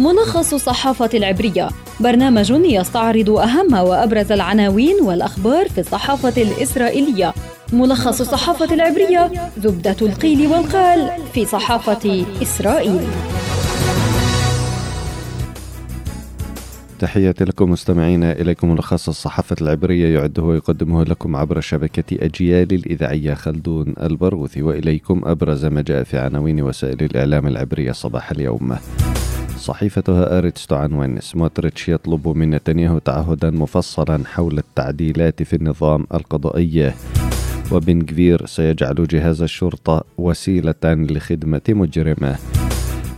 ملخص الصحافة العبرية. برنامج يستعرض أهم وأبرز العناوين والأخبار في الصحافة الإسرائيلية. ملخص الصحافة العبرية زبدة القيل والقال في صحافة إسرائيل. تحياتي لكم مستمعينا إليكم ملخص الصحافة العبرية يعده ويقدمه لكم عبر شبكة أجيال الإذاعية خلدون البرغوثي وإليكم أبرز ما جاء في عناوين وسائل الإعلام العبرية صباح اليوم. صحيفة هآرتس تعنون سموتريتش يطلب من نتنياهو تعهدا مفصلا حول التعديلات في النظام القضائي. وبن جفير سيجعل جهاز الشرطة وسيلة لخدمة مجرميه.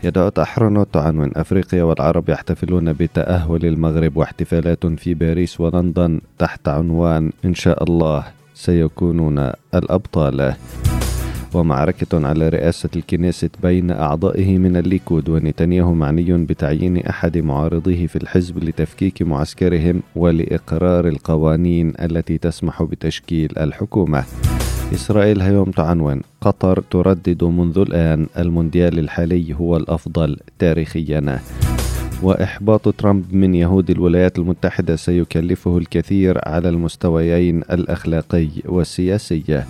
يديعوت أحرونوت تعنون أفريقيا والعرب يحتفلون بتأهل المغرب واحتفالات في باريس ولندن تحت عنوان إن شاء الله سيكونون الأبطال. ومعركة على رئاسة الكنيسة بين أعضائه من الليكود ونتنياهو معني بتعيين أحد معارضيه في الحزب لتفكيك معسكرهم ولإقرار القوانين التي تسمح بتشكيل الحكومة. إسرائيل هيوم تعنون. قطر تردد منذ الآن المونديال الحالي هو الأفضل تاريخيا. وإحباط ترامب من يهود الولايات المتحدة سيكلفه الكثير على المستويين الأخلاقي والسياسي.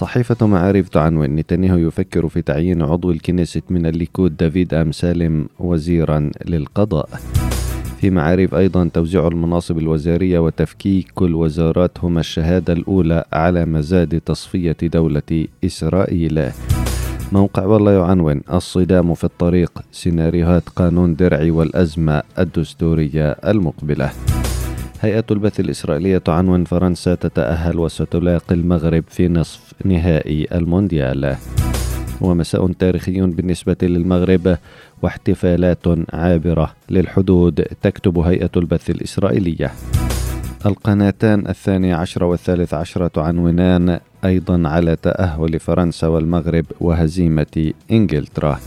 صحيفة معارف تعنون نتنياهو يفكر في تعيين عضو الكنيست من الليكود دافيد أم سالم وزيرا للقضاء. في معارف أيضا توزيع المناصب الوزارية وتفكيك الوزارات هما الشهادة الأولى على مزاد تصفية دولة إسرائيل. موقع والله يعنون الصدام في الطريق سيناريوهات قانون درعي والأزمة الدستورية المقبلة. هيئة البث الإسرائيلية تعنون فرنسا تتأهل وستلاقي المغرب في نصف نهائي المونديال. ومساء تاريخي بالنسبة للمغرب واحتفالات عابرة للحدود تكتب هيئة البث الإسرائيلية. القناتان الثانية عشر والثالث عشر تعنونان أيضا على تأهل فرنسا والمغرب وهزيمة إنجلترا.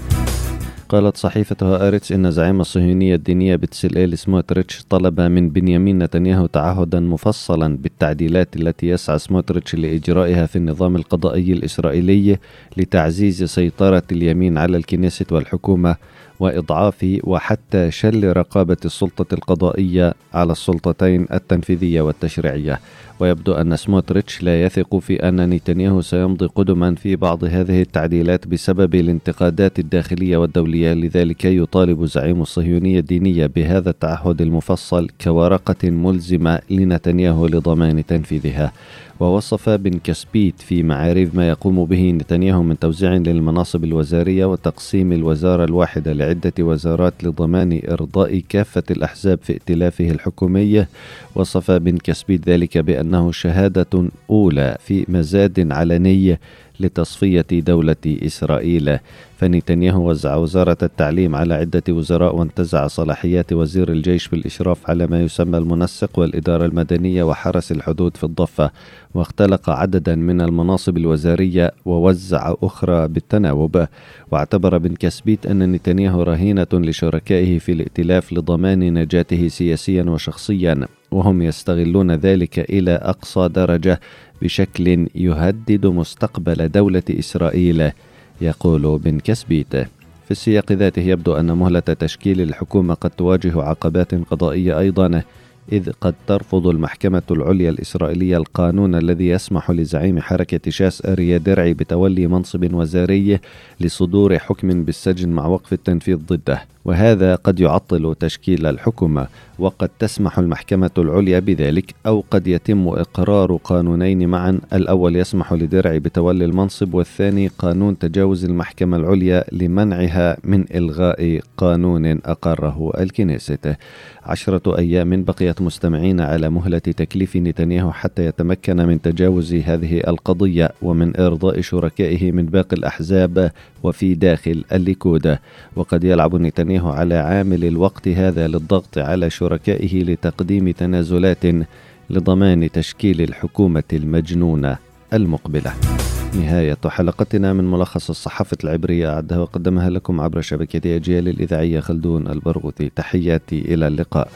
قالت صحيفة هآرتس إن زعيم الصهيونية الدينية بتسلئيل سموتريتش طلب من بنيامين نتنياهو تعهدا مفصلا بالتعديلات التي يسعى سموتريتش لإجرائها في النظام القضائي الإسرائيلي لتعزيز سيطرة اليمين على الكنيسة والحكومة واضعاف وحتى شل رقابة السلطة القضائية على السلطتين التنفيذية والتشريعية. ويبدو أن سموتريتش لا يثق في أن نتنياهو سيمضي قدما في بعض هذه التعديلات بسبب الانتقادات الداخلية والدولية لذلك يطالب زعيم الصهيونية الدينية بهذا التعهد المفصل كورقة ملزمة لنتنياهو لضمان تنفيذها. ووصف بن كسبيت في معارف ما يقوم به نتنياهو من توزيع للمناصب الوزارية وتقسيم الوزارة الواحدة لعدة وزارات لضمان إرضاء كافة الأحزاب في ائتلافه الحكومي وصف بن كسبيت ذلك بأنه شهادة أولى في مزاد علني لتصفية دولة إسرائيل. فنتنياهو وزع وزارة التعليم على عدة وزراء وانتزع صلاحيات وزير الجيش بالإشراف على ما يسمى المنسق والإدارة المدنية وحرس الحدود في الضفة. واختلق عددا من المناصب الوزارية ووزع أخرى بالتناوب. واعتبر بن كسبيت أن نتنياهو رهينة لشركائه في الائتلاف لضمان نجاته سياسيا وشخصيا وهم يستغلون ذلك إلى أقصى درجة. بشكل يهدد مستقبل دولة إسرائيل يقول بن كسبيت. في السياق ذاته يبدو أن مهلة تشكيل الحكومة قد تواجه عقبات قضائية أيضا إذ قد ترفض المحكمة العليا الإسرائيلية القانون الذي يسمح لزعيم حركة شاس أريا درعي بتولي منصب وزاري لصدور حكم بالسجن مع وقف التنفيذ ضده. وهذا قد يعطل تشكيل الحكومة وقد تسمح المحكمة العليا بذلك أو قد يتم إقرار قانونين معا. الأول يسمح لدرعي بتولي المنصب والثاني قانون تجاوز المحكمة العليا لمنعها من إلغاء قانون أقره الكنيسة. عشرة أيام بقيت مستمعين على مهلة تكليف نتنياهو حتى يتمكن من تجاوز هذه القضية ومن إرضاء شركائه من باقي الأحزاب وفي داخل الليكود وقد يلعب نتنياهو على عامل الوقت هذا للضغط على شركائه لتقديم تنازلات لضمان تشكيل الحكومة المجنونة المقبلة. نهاية حلقتنا من ملخص الصحافة العبرية. أعدها وقدمها لكم عبر شبكة أجيال الإذاعية خلدون البرغوثي. تحياتي إلى اللقاء.